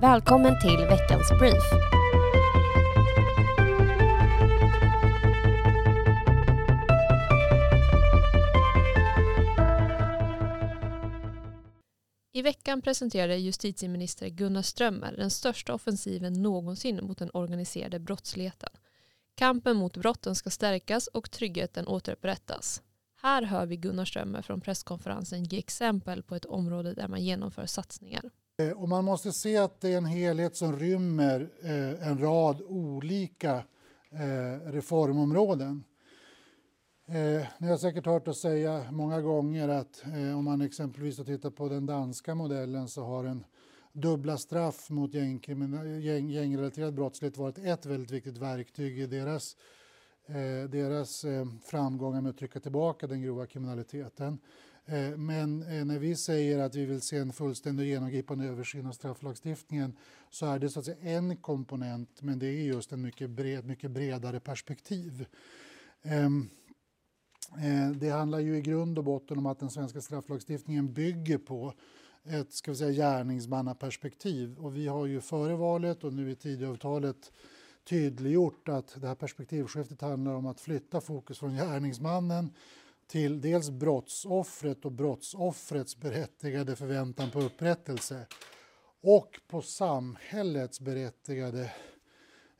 Välkommen till veckans brief. I veckan presenterade justitieminister Gunnar Strömmer den största offensiven någonsin mot den organiserade brottsligheten. Kampen mot brotten ska stärkas och tryggheten återupprättas. Här hör vi Gunnar Strömmer från presskonferensen ge exempel på ett område där man genomför satsningar. Eh, och man måste se att det är en helhet som rymmer eh, en rad olika eh, reformområden. Eh, ni har säkert hört oss säga många gånger att om man exempelvis tittar på den danska modellen så har en dubbla straff mot gäng, gängrelaterad brottslighet varit ett väldigt viktigt verktyg i deras, Eh, deras eh, framgångar med att trycka tillbaka den grova kriminaliteten. Eh, men eh, när vi säger att vi vill se en fullständig och genomgripande översyn av strafflagstiftningen så är det så att säga en komponent men det är just en mycket, bred, mycket bredare perspektiv. Ehm, eh, det handlar ju i grund och botten om att den svenska strafflagstiftningen bygger på ett ska vi säga, gärningsmannaperspektiv. Och vi har ju före valet och nu i Tidöavtalet tydliggjort att det här perspektivskiftet handlar om att flytta fokus från gärningsmannen till dels brottsoffret och brottsoffrets berättigade förväntan på upprättelse och på samhällets berättigade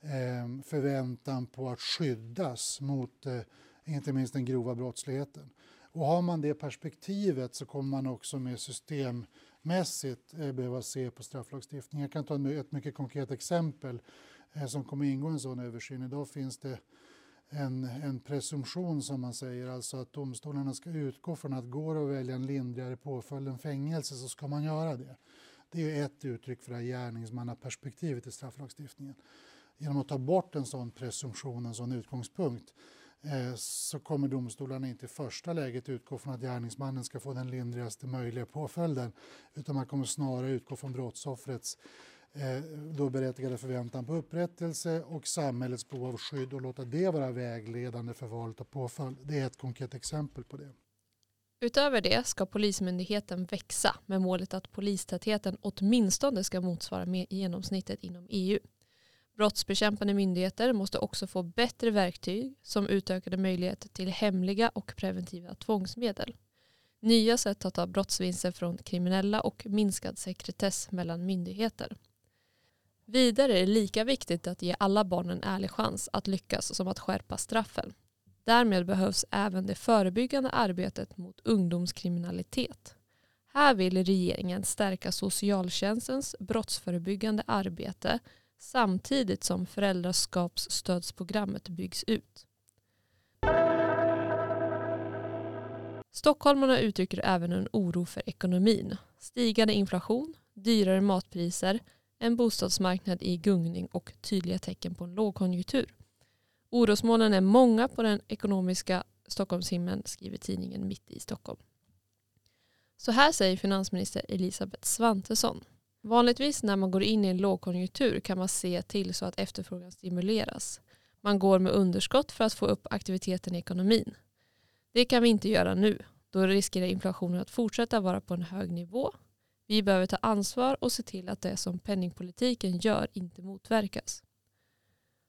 eh, förväntan på att skyddas mot eh, inte minst den grova brottsligheten. Och har man det perspektivet så kommer man också med systemmässigt eh, behöva se på strafflagstiftningen. Jag kan ta ett mycket konkret exempel Eh, som kommer ingå i en sån översyn. Idag finns det en, en presumtion som man säger, alltså att domstolarna ska utgå från att går att välja en lindrigare påföljd än fängelse så ska man göra det. Det är ett uttryck för det här gärningsmannaperspektivet i strafflagstiftningen. Genom att ta bort en sån presumtion, en sån utgångspunkt eh, så kommer domstolarna inte i första läget utgå från att gärningsmannen ska få den lindrigaste möjliga påföljden utan man kommer snarare utgå från brottsoffrets Eh, då berättigade förväntan på upprättelse och samhällets behov av skydd och låta det vara vägledande för valet av påföljd. Det är ett konkret exempel på det. Utöver det ska Polismyndigheten växa med målet att polistätheten åtminstone ska motsvara med genomsnittet inom EU. Brottsbekämpande myndigheter måste också få bättre verktyg som utökade möjligheter till hemliga och preventiva tvångsmedel. Nya sätt att ta brottsvinster från kriminella och minskad sekretess mellan myndigheter. Vidare är det lika viktigt att ge alla barn en ärlig chans att lyckas som att skärpa straffen. Därmed behövs även det förebyggande arbetet mot ungdomskriminalitet. Här vill regeringen stärka socialtjänstens brottsförebyggande arbete samtidigt som föräldraskapsstödsprogrammet byggs ut. Stockholmarna uttrycker även en oro för ekonomin. Stigande inflation, dyrare matpriser, en bostadsmarknad i gungning och tydliga tecken på en lågkonjunktur. Orosmolnen är många på den ekonomiska Stockholmshimlen skriver tidningen Mitt i Stockholm. Så här säger finansminister Elisabeth Svantesson. Vanligtvis när man går in i en lågkonjunktur kan man se till så att efterfrågan stimuleras. Man går med underskott för att få upp aktiviteten i ekonomin. Det kan vi inte göra nu. Då riskerar inflationen att fortsätta vara på en hög nivå vi behöver ta ansvar och se till att det som penningpolitiken gör inte motverkas.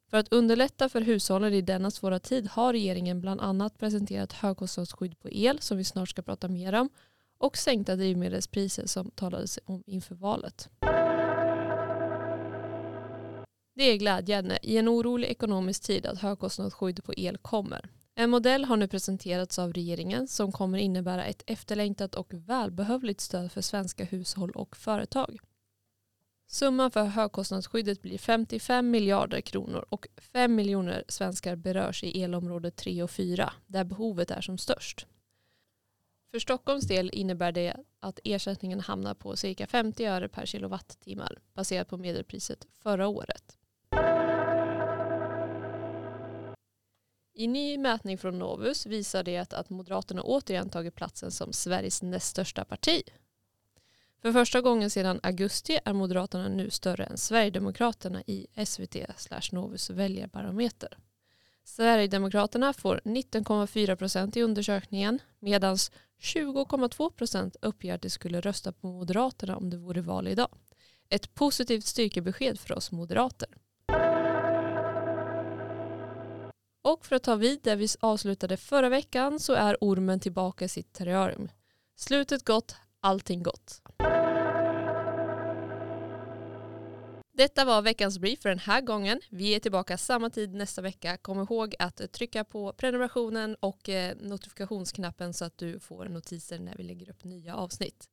För att underlätta för hushållen i denna svåra tid har regeringen bland annat presenterat högkostnadsskydd på el som vi snart ska prata mer om och sänkta drivmedelspriser som talades om inför valet. Det är glädjande i en orolig ekonomisk tid att högkostnadsskydd på el kommer. En modell har nu presenterats av regeringen som kommer innebära ett efterlängtat och välbehövligt stöd för svenska hushåll och företag. Summan för högkostnadsskyddet blir 55 miljarder kronor och 5 miljoner svenskar berörs i elområde 3 och 4 där behovet är som störst. För Stockholms del innebär det att ersättningen hamnar på cirka 50 öre per kilowattimme baserat på medelpriset förra året. I ny mätning från Novus visar det att Moderaterna återigen tagit platsen som Sveriges näst största parti. För första gången sedan augusti är Moderaterna nu större än Sverigedemokraterna i SVT Novus väljarbarometer. Sverigedemokraterna får 19,4 procent i undersökningen medan 20,2 procent uppger att de skulle rösta på Moderaterna om det vore val idag. Ett positivt styrkebesked för oss moderater. Och för att ta vid där vi avslutade förra veckan så är ormen tillbaka i sitt terrarium. Slutet gott, allting gott. Detta var veckans brief för den här gången. Vi är tillbaka samma tid nästa vecka. Kom ihåg att trycka på prenumerationen och eh, notifikationsknappen så att du får notiser när vi lägger upp nya avsnitt.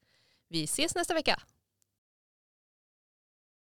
Vi ses nästa vecka.